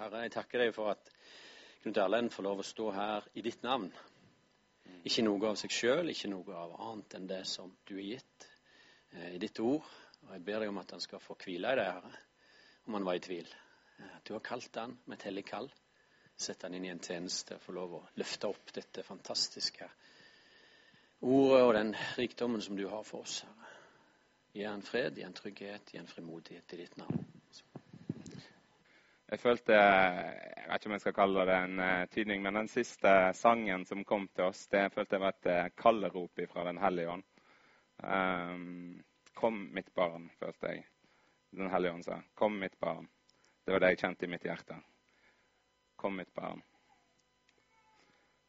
Herre, jeg takker deg for at Knut Erlend får lov å stå her i ditt navn. Ikke noe av seg sjøl, ikke noe av annet enn det som du har gitt eh, i ditt ord. Og Jeg ber deg om at han skal få hvile i det, Herre, om han var i tvil. Eh, At du har kalt han med et hellig kall. Sett han inn i en tjeneste, få lov å løfte opp dette fantastiske ordet og den rikdommen som du har for oss, Herre. Gi han fred, gi han trygghet, gi han frimodighet i ditt navn. Jeg følte Jeg vet ikke om jeg skal kalle det en uh, tydning, men den siste sangen som kom til oss, det jeg følte jeg var et uh, kallerop fra Den hellige ånd. Um, kom, mitt barn, følte jeg. Den hellige ånd sa. Kom, mitt barn. Det var det jeg kjente i mitt hjerte. Kom, mitt barn.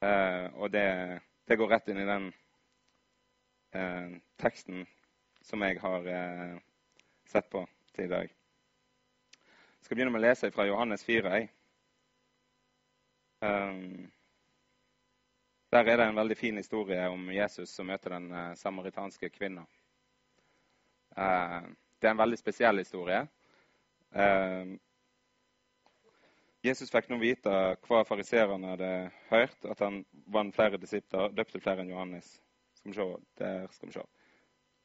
Uh, og det, det, går rett inn i den teksten som jeg har sett på til i dag. Jeg skal begynne med å lese fra Johannes 4. Um, der er det en veldig fin historie om Jesus som møter den uh, samaritanske kvinna. Uh, det er en veldig spesiell historie. Uh, Jesus fikk nå vite hva fariserene hadde hørt, at han vant flere disipler, døpte flere enn Johannes. Skal vi se, der skal vi se.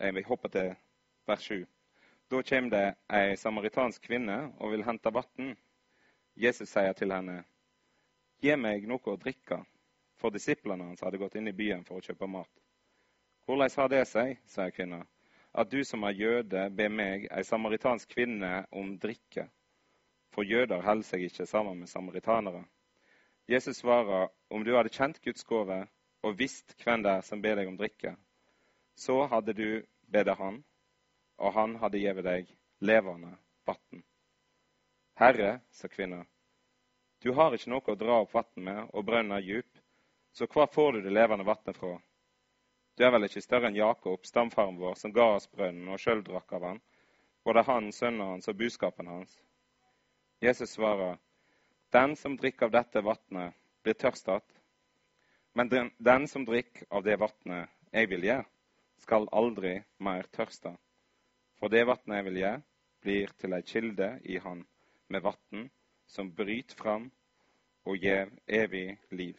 Jeg vil hoppe til vers 7. Da kommer det ei samaritansk kvinne og vil hente vann. Jesus sier til henne, 'Gi meg noe å drikke', for disiplene hans hadde gått inn i byen for å kjøpe mat. 'Hvordan har det seg', sier kvinna, 'at du som er jøde, ber meg, ei samaritansk kvinne, om drikke?' For jøder holder seg ikke sammen med samaritanere. Jesus svarer, 'Om du hadde kjent Guds gave og visst hvem det er som ber deg om drikke', så hadde du bedt Han, og han hadde gitt deg levende vann. Herre, sa kvinna, du har ikke noe å dra opp vann med, og brønnen er djup, så hva får du det levende vannet fra? Du er vel ikke større enn Jakob, stamfaren vår, som ga oss brønnen og sjøl drakk av han, både han, sønnen hans og buskapen hans? Jesus svarer, den som drikker av dette vannet, blir tørst att. Men den, den som drikker av det vannet jeg vil gi, skal aldri mer tørste. For det vatnet jeg vil gi, blir til ei kilde i Han med vatn som bryter fram og gir evig liv.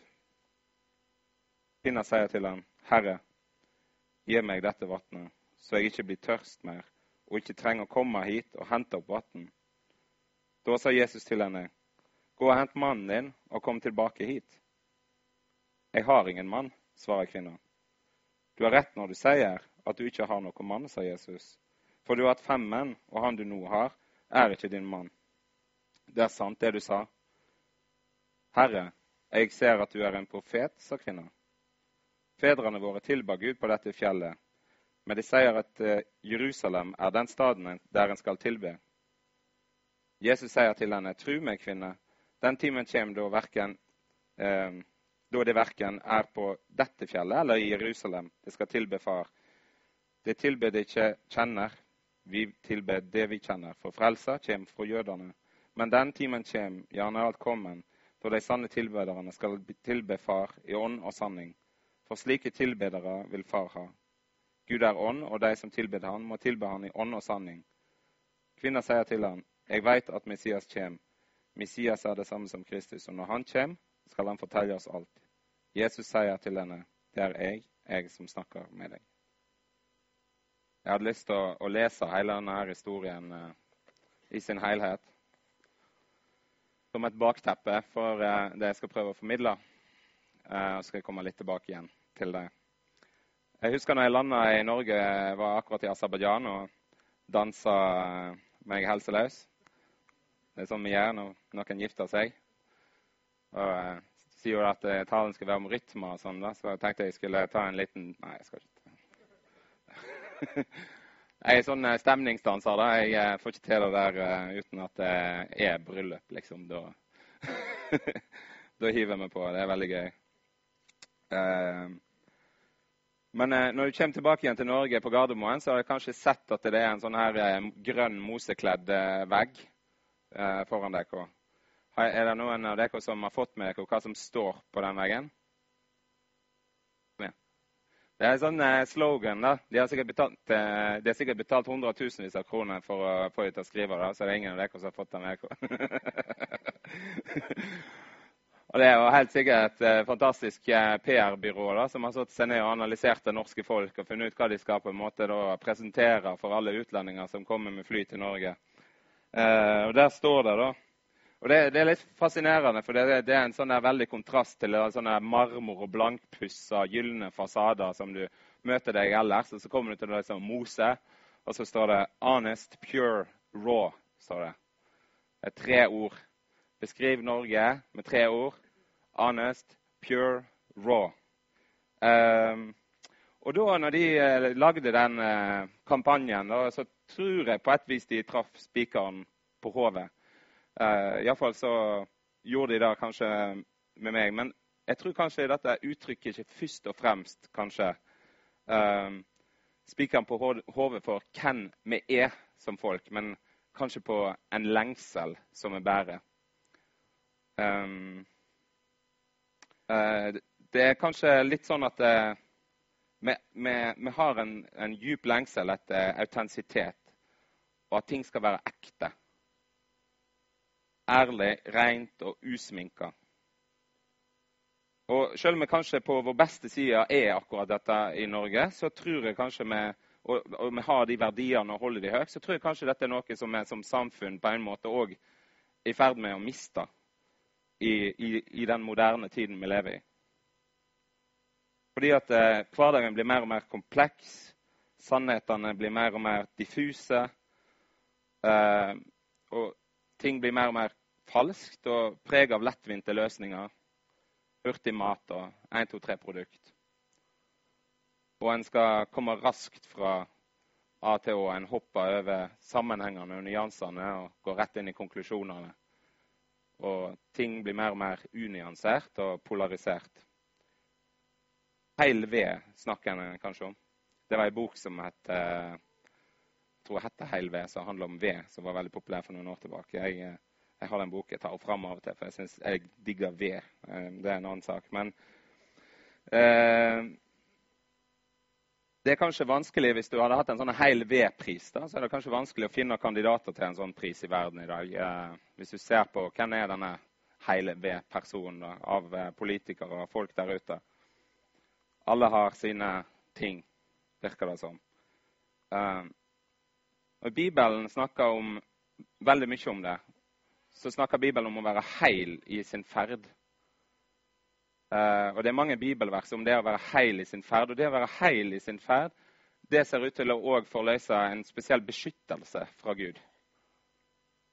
Kvinna sier til ham, Herre, gi meg dette vatnet, så jeg ikke blir tørst mer og ikke trenger å komme hit og hente opp vann. Da sa Jesus til henne, Gå og hent mannen din og kom tilbake hit. Jeg har ingen mann, svarer kvinna. Du har rett når du sier at du ikke har noen mann, sa Jesus. For du har hatt fem menn, og han du nå har, er ikke din mann. Det er sant, det du sa. Herre, jeg ser at du er en profet, sa kvinna. Fedrene våre tilba Gud på dette fjellet, men de sier at uh, Jerusalem er den staden der en skal tilbe. Jesus sier til henne, tru meg, kvinne, den timen kommer da, verken, eh, da det verken er på dette fjellet eller i Jerusalem det skal tilbe Far. Det tilbedet ikke kjenner, vi tilber det vi kjenner, for frelsa kommer fra jødene. Men den timen kommer, ja, alt kommen, da de sanne tilbederne skal tilbe Far i ånd og sanning. For slike tilbedere vil Far ha. Gud er ånd, og de som tilbeder Han, må tilbe Han i ånd og sanning. Kvinna sier til han, Jeg veit at Messias kommer. Messias er det samme som Kristus, og når Han kommer, skal Han fortelle oss alt. Jesus sier til henne, Det er jeg, jeg som snakker med deg. Jeg hadde lyst til å, å lese hele denne historien uh, i sin helhet. Som et bakteppe for uh, det jeg skal prøve å formidle. Uh, så skal jeg komme litt tilbake igjen til det. Jeg husker når jeg landa i Norge, var akkurat i Aserbajdsjan og dansa meg helseløs. Det er sånn vi gjør når noen gifter seg. Og sier at talen skal være om rytmer og sånn, så jeg tenkte jeg skulle ta en liten Nei, jeg skal ikke jeg er sånn eh, stemningsdanser. da. Jeg eh, får ikke til det der uh, uten at det er bryllup, liksom. Da, da hiver jeg meg på. Det er veldig gøy. Men når du kommer tilbake igjen til Norge på Gardermoen, så har du kanskje sett at det er en sånn her grønn, mosekledd vegg foran dere. Er det noen av dere som har fått med dere hva som står på den veggen? Det er sånn eh, slogan. da. De har sikkert betalt, eh, de har sikkert betalt hundretusenvis av kroner for å få ut av skriver, skrive det, så det er ingen av dere som har fått den med. og Det er jo helt sikkert et eh, fantastisk PR-byrå da, som har satt seg ned og analysert det norske folk og funnet ut hva de skal på en måte da, presentere for alle utlendinger som kommer med fly til Norge. Og Der står det da og det, det, er litt fascinerende, for det, det er en sånn veldig kontrast til sånne marmor- og blankpussa gylne fasader som du møter deg ellers. Og så kommer du til det som Mose, og så står det 'honest, pure, raw'. står Det Det er tre ord. Beskriv Norge med tre ord. Honest, pure, raw. Um, og da når de uh, lagde den uh, kampanjen, så tror jeg på et vis de traff spikeren på hodet. Uh, Iallfall så gjorde de det kanskje med meg. Men jeg tror kanskje dette uttrykket ikke først og fremst kanskje uh, spikeren på hodet for hvem vi er som folk, men kanskje på en lengsel som vi bærer. Uh, det er kanskje litt sånn at vi, vi, vi, har en, en djup lengsel etter autentisitet, og at ting skal være ekte ærlig, rent og usminka. Og Selv om vi kanskje på vår beste side er akkurat dette i Norge, så tror jeg kanskje vi og, og vi har de verdiene og holder de høyt, så tror jeg kanskje dette er noe som vi som samfunn på en måte òg er i ferd med å miste i, i, i, den moderne tiden vi lever i. Fordi at eh, hverdagen blir mer og mer kompleks, sannhetene blir mer og mer diffuse. Eh, og ting blir mer og mer falskt og preg av lettvinte løsninger. Hurtig mat og 1, 2, 3-produkt. Og en skal komme raskt fra A til Å. En hopper over sammenhengene og nyansene og går rett inn i konklusjonene. Og ting blir mer og mer unyansert og polarisert. Heil ved snakker en kanskje om. Det var ei bok som het eh, jeg tror heter Heil ved, som handler om ved, som var veldig populær for noen år tilbake. Jeg, eh, jeg har den boken jeg tar fram av og til, for jeg syns jeg digger ved. Eh, det er en annen sak. Men eh, det er kanskje vanskelig hvis du hadde hatt en sånn hel V-pris. Så er det kanskje vanskelig å finne kandidater til en sånn pris i verden i dag. Eh, hvis du ser på hvem er denne hele V-personen av eh, politikere og folk der ute. Alle har sine ting, virker det som. Eh, og Bibelen snakker om, veldig mye om det. Så snakker Bibelen om å være heil i sin ferd. Uh, og Det er mange bibelvers om det å være heil i sin ferd. Og det å være heil i sin ferd det ser ut til å òg forløse en spesiell beskyttelse fra Gud.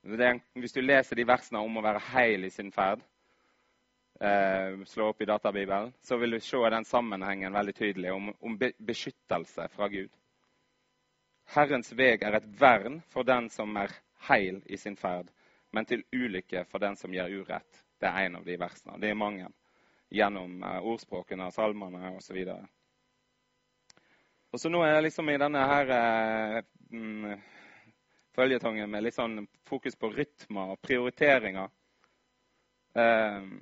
Er, hvis du leser de versene om å være heil i sin ferd, uh, slå opp i databibelen, så vil du se den sammenhengen veldig tydelig om, om beskyttelse fra Gud. Herrens veg er et vern for den som er heil i sin ferd, men til ulykke for den som gjør urett. Det er en av de versene. Det er mange gjennom uh, ordspråkene, salmene osv. Og, så nå er jeg liksom i denne her uh, føljetongen med litt sånn fokus på rytmer og prioriteringer. Uh,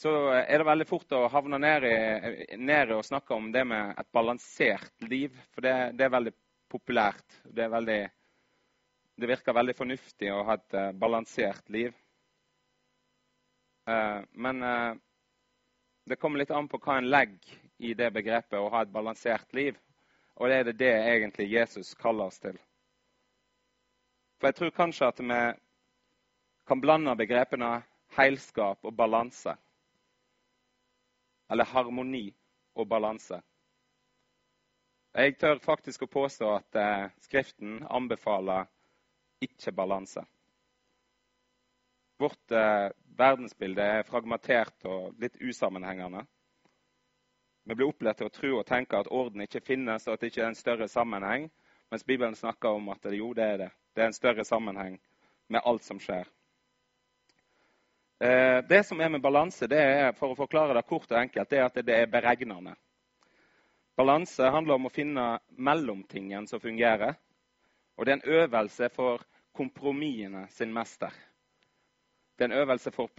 så er det veldig fort å havne ned i å snakke om det med et balansert liv. For det, det er veldig populært. Det, er veldig, det, virker veldig fornuftig å ha et uh, balansert liv. Uh, men uh, det kommer litt an på hva en legger i det begrepet å ha et balansert liv. Og det er det, det egentlig Jesus kaller oss til. For jeg tror kanskje at vi kan blande begrepene heilskap og balanse eller harmoni og balanse. Jeg tør faktisk å påstå at eh, Skriften anbefaler ikke balanse. Vårt eh, verdensbilde er fragmentert og litt usammenhengende. Vi blir opplært til å tro og tenke at orden ikke finnes, og at det ikke er en større sammenheng, mens Bibelen snakker om at jo, det er det. Det er en større sammenheng med alt som skjer. Eh, det som er med balanse, det er for å forklare det kort og enkelt, det er at det er beregnende. Balanse handler om å finne mellomtingen som fungerer. Og det er en øvelse for kompromissene sin mester. Det er en øvelse for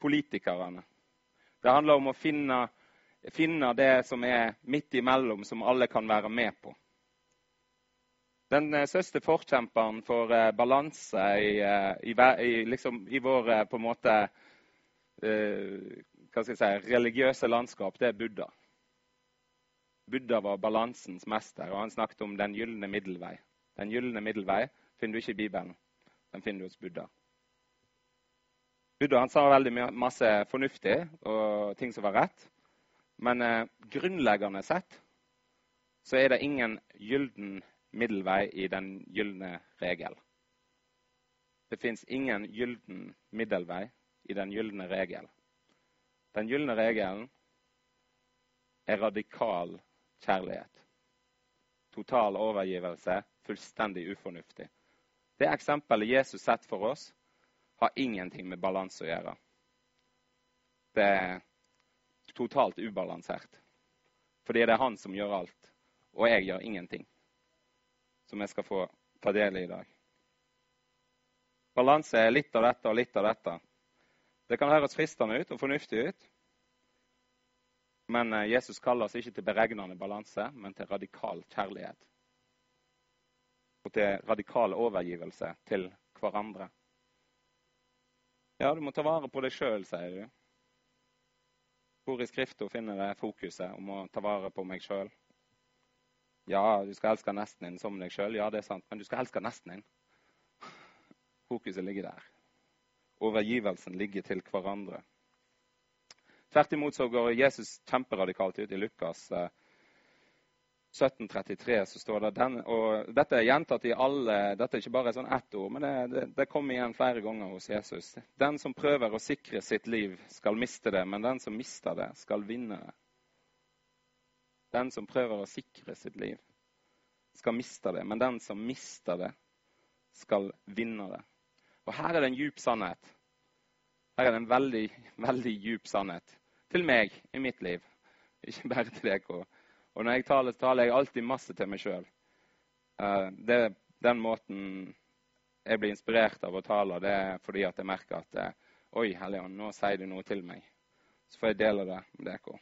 politikerne. Det handler om å finne, finne det som er midt imellom, som alle kan være med på. Den eh, største forkjemperen for eh, balanse i, eh, i, i, liksom, i vår på en måte hva skal jeg si, religiøse landskap, det er Buddha. Buddha var balansens mester, og han snakket om den gylne middelvei. Den gylne middelvei finner du ikke i Bibelen. Den finner du hos Buddha. Buddha han sa veldig masse fornuftig og ting som var rett. Men eh, grunnleggende sett så er det ingen gylden middelvei i den gylne regel. Det fins ingen gylden middelvei i den gylne regel. Den gylne regelen er radikal kjærlighet. Total overgivelse, fullstendig ufornuftig. Det eksempelet Jesus setter for oss, har ingenting med balanse å gjøre. Det er totalt ubalansert. Fordi det er han som gjør alt, og jeg gjør ingenting. Som jeg skal få ta del i i dag. Balanse er litt av dette og litt av dette. Det kan høres fristende ut og fornuftig ut. Men eh, Jesus kaller oss ikke til beregnende balanse, men til radikal kjærlighet. Og til radikal overgivelse til hverandre. Ja, du må ta vare på deg sjøl, sier du. Hvor i Skrifta finner jeg fokuset om å ta vare på meg sjøl? Ja, du skal elske nesten din som deg sjøl. Ja, det er sant. Men du skal elske nesten din. Fokuset ligger der. Overgivelsen ligger til hverandre. Tvert imot så går Jesus kjemperadikalt ut i Lukas 1733. Eh, så står det den, og Dette er gjentatt i alle Dette er ikke bare sånn ett ord, men det, det, det kommer igjen flere ganger hos Jesus. Den som prøver å sikre sitt liv, skal miste det, men den som mister det, skal vinne det. Den som prøver å sikre sitt liv, skal miste det, men den som mister det, skal vinne det. Og Her er det en djup sannhet. Her er det en veldig, veldig djup sannhet til meg i mitt liv, ikke bare til deg. Og når jeg taler, taler jeg alltid masse til meg sjøl. Eh, den måten jeg blir inspirert av å tale, det er fordi at jeg merker at uh, Oi, Helligånd, nå sier du noe til meg. Så får jeg dele det med dere.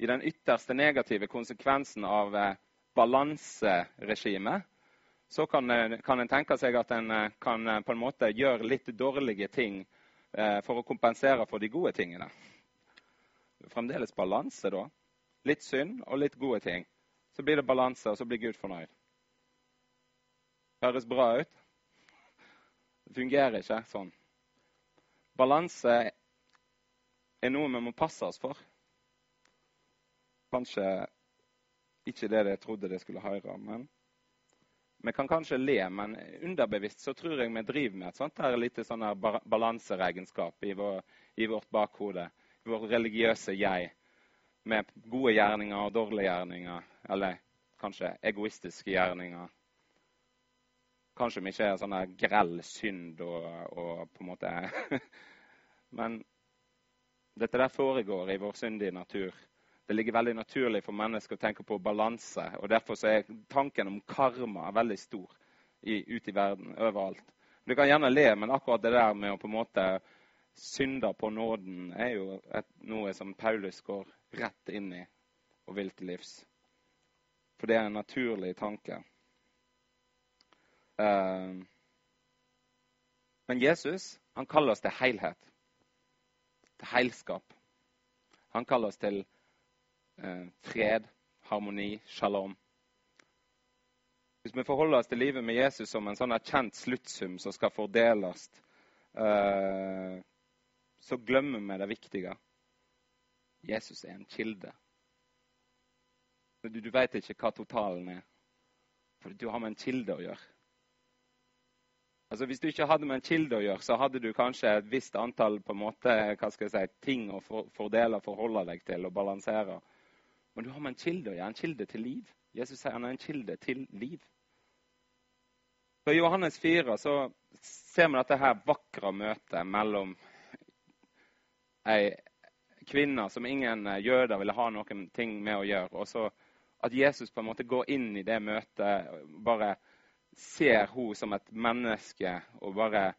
I den ytterste negative konsekvensen av uh, balanseregimet så kan, kan en tenke seg at en kan på en måte gjøre litt dårlige ting Eh, for å kompensere for de gode tingene. Fremdeles balanse, da. Litt synd og litt gode ting. Så blir det balanse, og så blir Gud fornøyd. Høres bra ut? Det fungerer ikke sånn. Balanse er noe vi må passe oss for. Kanskje ikke det jeg trodde det skulle høre, men vi kan kanskje le, men underbevisst så tror jeg vi driver med et sånt her lite sånn balanseregenskap i, vår, i vårt bakhode. I vårt religiøse jeg. Med gode gjerninger og dårlige gjerninger. Eller kanskje egoistiske gjerninger. Kanskje vi ikke er sånn grell synd og, og på en måte Men dette der foregår i vår syndige natur det ligger veldig naturlig for mennesker å tenke på balanse. og Derfor er tanken om karma veldig stor i, ute i verden, overalt. Du kan gjerne le, men akkurat det der med å på en måte synde på nåden er jo et, noe som Paulus går rett inn i og vil til livs. For det er en naturlig tanke. Uh, men Jesus han kaller oss til helhet. Til heilskap. Han kaller oss til uh, fred, harmoni, shalom. Hvis vi forholder oss til livet med Jesus som en sånn erkjent sluttsum som skal fordeles, eh, så glemmer vi det viktige. Jesus er en kilde. Du, du vet ikke hva totalen er, for du har med en kilde å gjøre. Altså, Hvis du ikke hadde med en kilde å gjøre, så hadde du kanskje et visst antall på en måte, hva skal jeg si, ting å fordele, forholde deg til og balansere. Men du har med en kilde å gjøre, en kilde til liv. Jesus sier han er en kilde til liv. I Johannes 4 så ser vi dette her vakre møtet mellom ei kvinne som ingen jøder ville ha noen ting med å gjøre, og så at Jesus på en måte går inn i det møtet, bare ser hun som et menneske og bare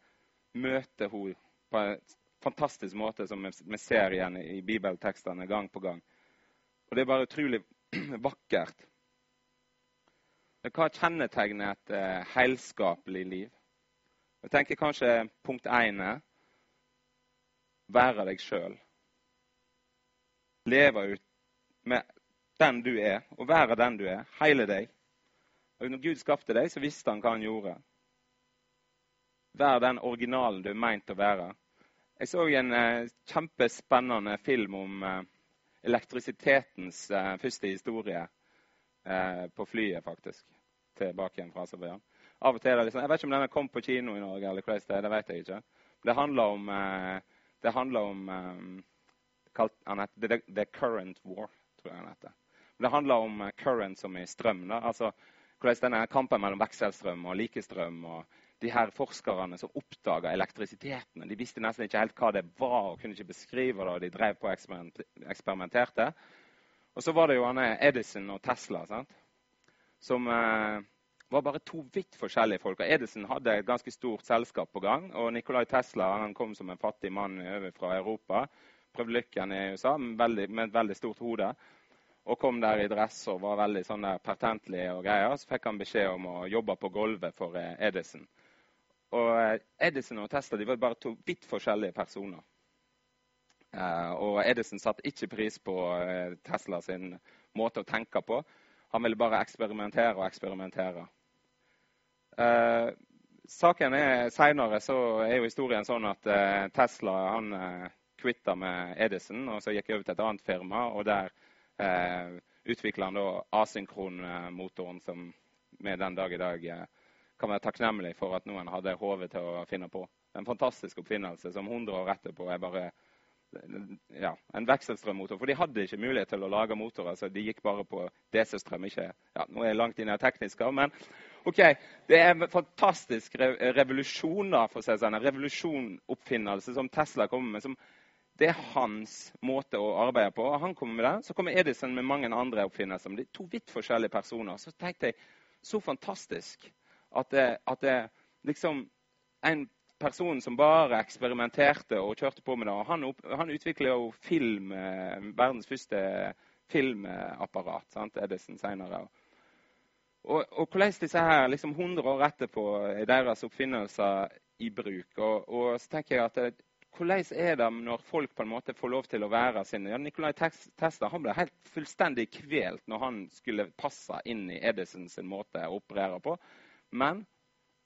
møter hun på en fantastisk måte, som vi ser igjen i bibeltekstene gang på gang. Og det er bare utrolig vakkert. Hva kjennetegner et heilskapelig helskapelig liv? Jeg tenker kanskje punkt én er være deg sjøl. Leve ut med den du er, og være den du er. Hele deg. Og når Gud skapte deg, så visste han hva han gjorde. Vær den originalen du er meint å være. Jeg så en eh, kjempespennende film om eh, elektrisitetens eh, første historie på flyet, faktisk. Tilbake igjen fra Aserbajdsjan. Av og til er det liksom, Jeg vet ikke om denne kom på kino i Norge, eller hvordan det er, det vet jeg ikke. Det handler om, det handler om um, kalt, the, the, Current War, tror jeg han heter. Det handler om current som i strøm. Da. Altså hvordan denne kampen mellom vekselstrøm og likestrøm og de her forskerne som oppdaga elektrisiteten. De visste nesten ikke helt hva det var og kunne ikke beskrive det. og De drev på og eksperimenterte. Og så var det jo Edison og Tesla, sant? som eh, var bare to vidt forskjellige folk. Edison hadde et ganske stort selskap på gang. Og Nicolai Tesla han kom som en fattig mann fra Europa. Prøvde lykken i USA med, veldig, med et veldig stort hode. Og kom der i dress og var veldig sånn pertentlig og greier. Så fikk han beskjed om å jobbe på gulvet for eh, Edison. Og eh, Edison og Tesla de var bare to vidt forskjellige personer. Uh, og Edison satte ikke pris på Tesla sin måte å tenke på. Han ville bare eksperimentere og eksperimentere. Uh, saken er Senere så er jo historien sånn at Tesla han kvitta med Edison, og så gikk over til et annet firma. og der utvikla han da asynkronmotoren som vi den dag i dag kan være takknemlig for at noen hadde hodet til å finne på. En fantastisk oppfinnelse som 100 år etterpå er bare ja, en vekselstrømmotor. For de hadde ikke mulighet til å lage motorer, så de gikk bare på DC-strøm. ja, Nå er jeg langt inn i tekniske, men ok, det er en fantastisk revolusjon da, for å si sånn, en revolusjonoppfinnelse som Tesla kommer med. som det er hans måte å arbeide på. og Han kommer med det. Så kommer Edison med mange andre oppfinnelser. Det er to vidt forskjellige personer. Så tenkte jeg så fantastisk at det, at det liksom En person som bare eksperimenterte og kjørte på med det. og Han, han utvikla jo film, eh, verdens første filmapparat. sant, Edison senere. Og, og hvordan disse her, liksom 100 år etterpå, er deres oppfinnelser i bruk. Og, og så tenker jeg at det, hvordan er det når folk på en måte får lov til å være sine ja, Nicolai Tesla han ble helt fullstendig kvelt når han skulle passe inn i Edison sin måte å operere på. Men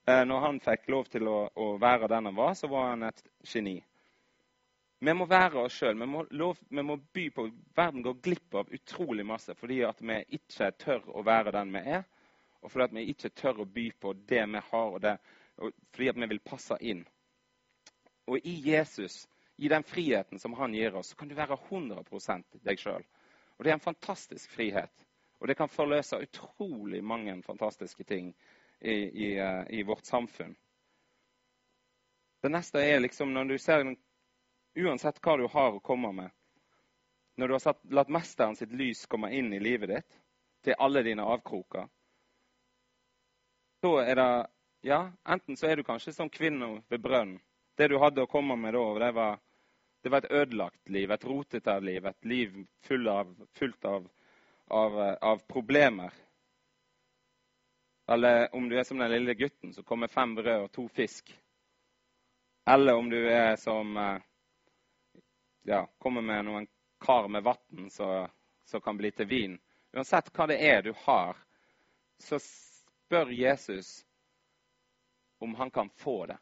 eh, når han fikk lov til å, å, være den han var, så var han et geni. Vi må være oss sjøl. Vi, vi, må by på Verden går glipp av utrolig masse fordi at vi ikke tør å være den vi er. Og fordi at vi ikke tør å by på det vi har, og, det, og fordi at vi vil passe inn. Og i Jesus, i den friheten som han gir oss, så kan du være 100% deg sjøl. Og det er en fantastisk frihet. Og det kan forløse utrolig mange fantastiske ting i, i, eh, i, vårt samfunn. Det neste er liksom når du ser Uansett hva du har å komme med Når du har latt Mesteren sitt lys komme inn i livet ditt, til alle dine avkroker, så er det Ja, enten så er du kanskje som kvinna ved brønnen. Det du hadde å komme med da, det var, det var et ødelagt liv, et rotete liv, et liv full av, fullt av, av, av problemer. Eller om du er som den lille gutten som kommer fem brød og to fisk. Eller om du er som eh, ja, kommer med noen kar med vann som kan bli til vin. Uansett hva det er du har, så spør Jesus om han kan få det.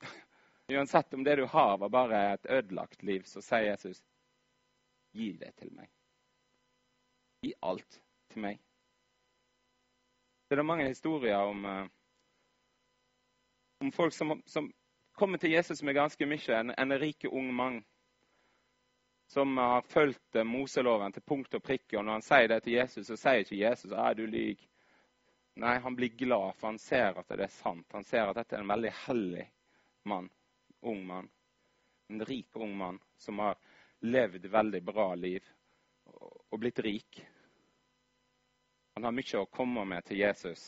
Uansett om det du har, var bare et ødelagt liv, så sier Jesus gi det til meg. Gi alt til meg. Det er mange historier om, eh, om folk som, som, kommer til Jesus med ganske mye. En, en rik ung mann som har fulgt eh, Moseloven til punkt og prikke. Og når han sier det til Jesus, så sier ikke Jesus at du lyver. Nei, han blir glad, for han ser at det er sant. Han ser at dette er en veldig hellig mann. Ung mann. En rik ung mann som har levd veldig bra liv og blitt rik. Han har mye å komme med til Jesus,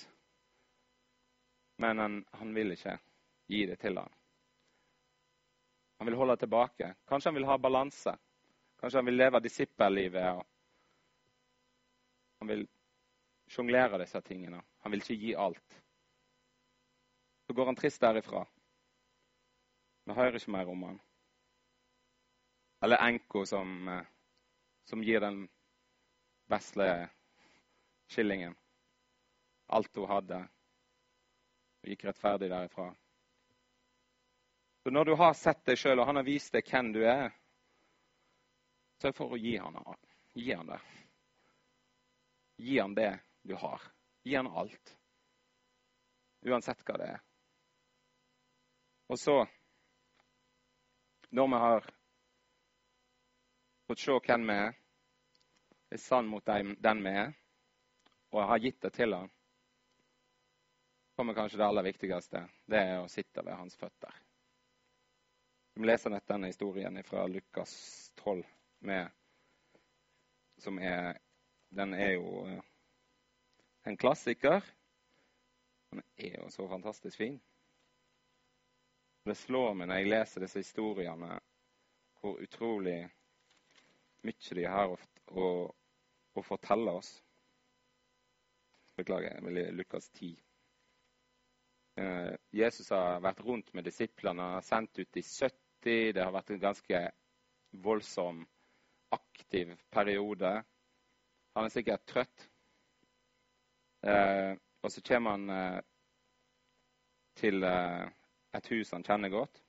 men han, han vil ikke gi det til ham. Han vil holde tilbake. Kanskje han vil ha balanse. Kanskje han vil leve disippellivet. Han vil sjonglere disse tingene. Han vil ikke gi alt. Så går han trist derifra. Vi hører ikke mer om han. Eller enka som, eh, som gir den vesle skillingen. Alt hun hadde. Og gikk rettferdig derifra. Så når du har sett deg sjøl, og han har vist deg hvem du er, så er det for å gi han, gi han det. Gi han det du har. Gi han alt. Uansett hva det er. Og så, når vi har fått se hvem vi er, er sann mot den vi er, og har gitt det til ham, kommer kanskje det aller viktigste. Det er å sitte ved hans føtter. Vi leser nett denne historien fra Lukas 12, med, som er Den er jo eh, en klassiker. Den er jo så fantastisk fin. Det slår meg når jeg leser disse historiene, hvor utrolig mye de har å, å, fortelle oss. Beklager, Lukas 10. Eh, Jesus har vært rundt med disiplene, sendt ut i 70. Det har vært en ganske voldsom, aktiv periode. Han er sikkert trøtt. Eh, og så kommer han eh, til eh, et hus han kjenner godt,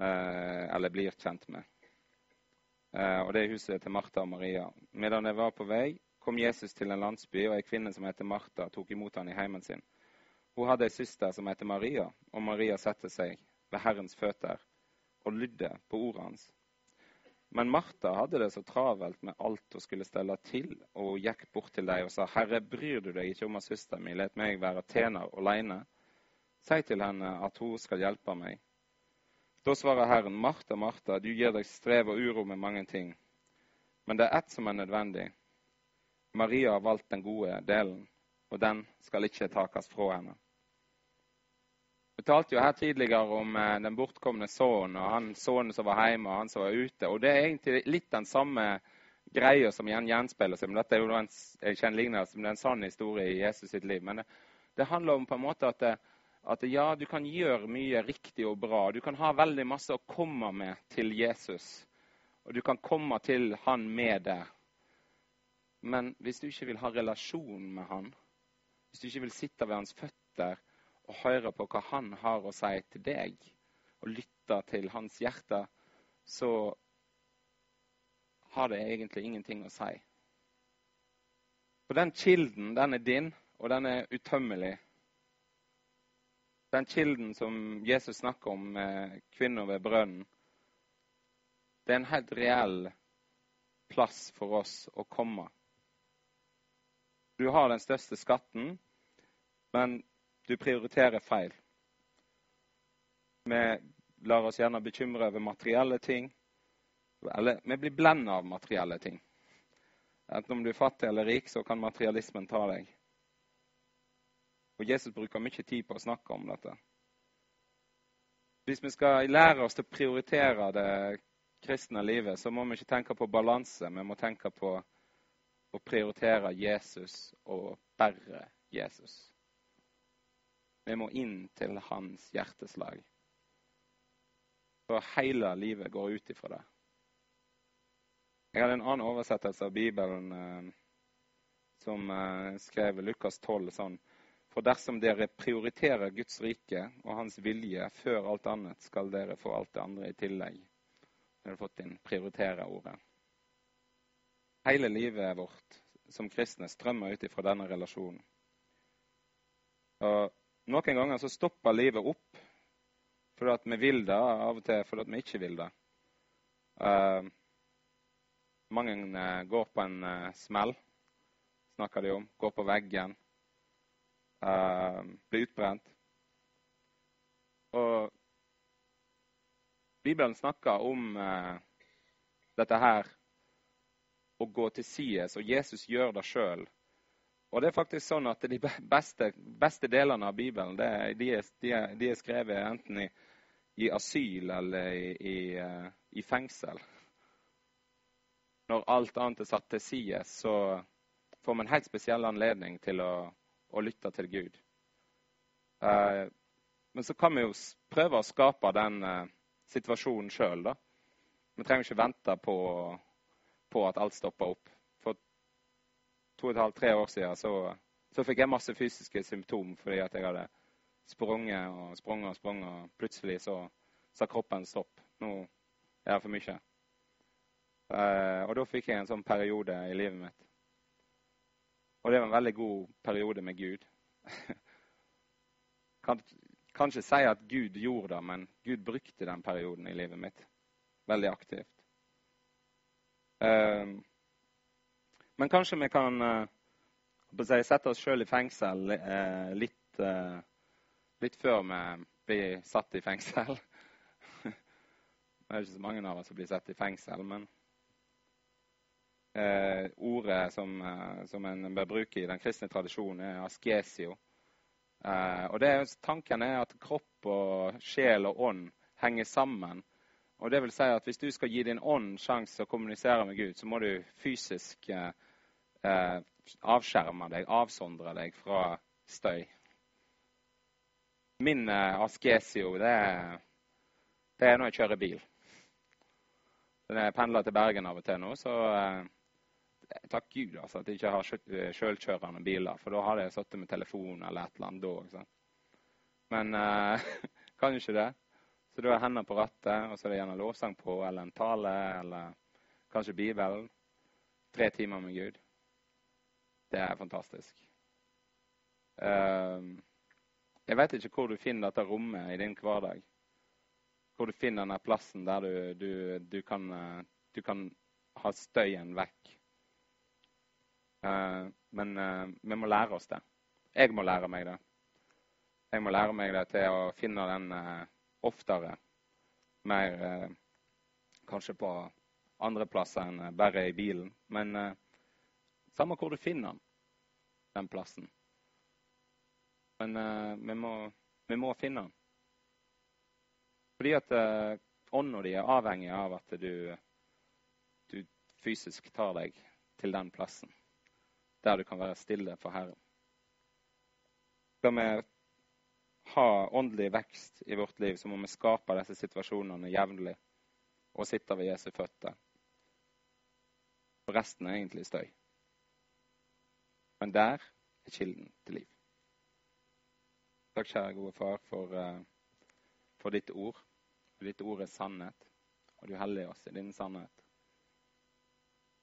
eller blir kjent med. Og det er huset til Martha og Maria. Medan jeg var på vei, kom Jesus til en landsby, og ei kvinne som heter Martha, tok imot han i heimen sin. Hun hadde ei søster som heter Maria, og Maria satte seg ved Herrens føtter og lydde på ordet hans. Men Martha hadde det så travelt med alt hun skulle stelle til, og hun gikk bort til dem og sa, Herre, bryr du deg ikke om at søsteren min let meg være tjener alene? Si til henne at hun skal hjelpe meg. Da svarer Herren, Martha, Martha, du gir deg strev og uro med mange ting. Men det er ett som er nødvendig. Maria har valgt den gode delen, og den skal ikke takes fra henne. Vi talte jo her tidligere om eh, den bortkomne sønnen, og han sønnen som var hjemme, og han som var ute. Og Det er egentlig litt den samme greia som igjen gjenspeiler seg. Men dette er jo en, jeg kjenner lignende, men det er en sann historie i Jesus sitt liv. Men det, det handler om på en måte at at ja, du kan gjøre mye riktig og bra. Du kan ha veldig masse å komme med til Jesus. Og du kan komme til han med det. Men hvis du ikke vil ha relasjon med han, hvis du ikke vil sitte ved hans føtter og høre på hva han har å si til deg, og lytte til hans hjerte, så har det egentlig ingenting å si. For den kilden, den er din, og den er utømmelig. Den kilden som Jesus snakker om med kvinner ved brønnen, det er en helt reell plass for oss å komme. Du har den største skatten, men du prioriterer feil. Vi lar oss gjerne bekymre over materielle ting. Eller vi blir blenda av materielle ting. Enten om du er fattig eller rik, så kan materialismen ta deg. Og Jesus bruker mye tid på å snakke om dette. Hvis vi skal lære oss til å prioritere det kristne livet, så må vi ikke tenke på balanse. Vi må tenke på å prioritere Jesus og bare Jesus. Vi må inn til hans hjerteslag. For hele livet går ut ifra det. Jeg hadde en annen oversettelse av Bibelen eh, som eh, skrev Lukas 12 sånn for dersom dere prioriterer Guds rike og hans vilje før alt annet, skal dere få alt det andre i tillegg. Dere har fått inn 'prioritere'-ordet. Hele livet vårt som kristne strømmer ut ifra denne relasjonen. Og Noen ganger så stopper livet opp fordi at vi vil det, av og til fordi at vi ikke vil det. Uh, mange uh, går på en uh, smell, snakker de om. Går på veggen uh, blir utbrent. Og Bibelen snakker om dette her å gå til sides, og Jesus gjør det sjøl. Og det er faktisk sånn at De beste, beste delene av Bibelen det, de, er, de, er, de, er, skrevet enten i, i asyl eller i, i, uh, i, fengsel. Når alt annet er satt til side, så får man helt spesiell anledning til å, å lytte til Gud. Uh, men så kan vi jo prøve å skape den uh, situasjonen sjøl, da. Vi trenger ikke vente på, på, at alt stopper opp. To og et halvt, tre år siden så, så fikk jeg masse fysiske symptomer fordi at jeg hadde sprunget og sprunget og sprunget. Og plutselig så sa kroppen stopp. Nå er det for mye. Uh, og da fikk jeg en sånn periode i livet mitt. Og det var en veldig god periode med Gud. kan, kan ikke si at Gud gjorde det, men Gud brukte den perioden i livet mitt veldig aktivt. Uh, men kanskje vi kan uh, sette oss sjøl i fengsel uh, litt, litt, før vi blir satt i fengsel. det er ikke så mange av oss som blir satt i fengsel, men ordet som, som en bør bruke i den kristne tradisjonen, er askesio. og det, Tanken er at kropp og sjel og ånd henger sammen og det vil si at Hvis du skal gi din ånd sjanse å kommunisere med Gud, så må du fysisk eh, eh, avskjerme deg, avsondre deg fra støy. Min eh, askesio, det det er når jeg kjører bil. Når jeg pendler til Bergen av og til nå, så eh, Takk Gud altså, at jeg ikke har sjølkjørende biler, for da hadde jeg sittet med telefon eller et eller annet da. Men eh, kan jo ikke det. Så da er hendene på rattet, og så er det gjerne lovsang på, eller en tale, eller kanskje Bibelen. Tre timer med Gud. Det er fantastisk. Uh, jeg vet ikke hvor du finner dette rommet i din hverdag. Hvor du finner denne plassen der du, du, du, kan, du kan, ha støyen vekk. Uh, men uh, vi må lære oss det. Jeg må lære meg det. Jeg må lære meg det til å finne den uh, oftere. Mer eh, kanskje på andre plasser enn eh, bare i bilen. Men eh, samme hvor du finner den, den plassen. Men uh, vi, må, vi, må, finne den. Fordi at eh, ånda di er avhengig av at du, du fysisk tar deg til den plassen. Der du kan være stille for Herren. Skal vi ha åndelig vekst i vårt liv, så må vi skape disse situasjonene jevnlig og sitte ved Jesu føtter. Resten er egentlig støy. Men der er kilden til liv. Takk, kjære gode far, for, uh, for ditt ord. For ditt ord er sannhet, og du helliger oss i din sannhet.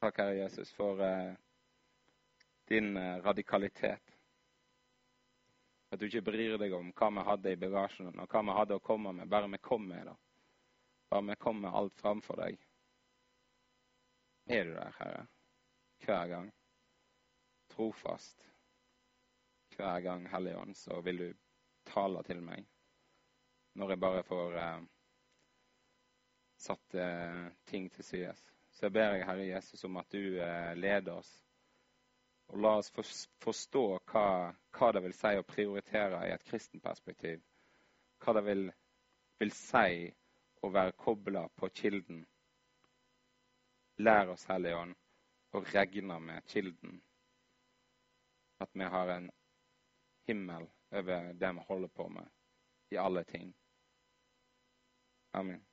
Takk, Herre Jesus, for uh, din uh, radikalitet. At du ikke bryr deg om hva vi hadde i bagasjen, og hva vi hadde å komme med. Bare vi kom med det. Bare vi kom med alt framfor deg. Er du der, Herre? Hver gang. Trofast. Hver gang, Hellige Ånd, så vil du tale til meg. Når jeg bare får eh, satt eh, ting til side. Så jeg ber jeg, Herre Jesus, om at du eh, leder oss og la oss forstå hva, hva, det vil si å prioritere i et kristent perspektiv. Hva det vil, vil si å være kobla på kilden. Lær oss, Hellige Ånd, å regne med kilden. At vi har en himmel over det vi holder på med i alle ting. Amen.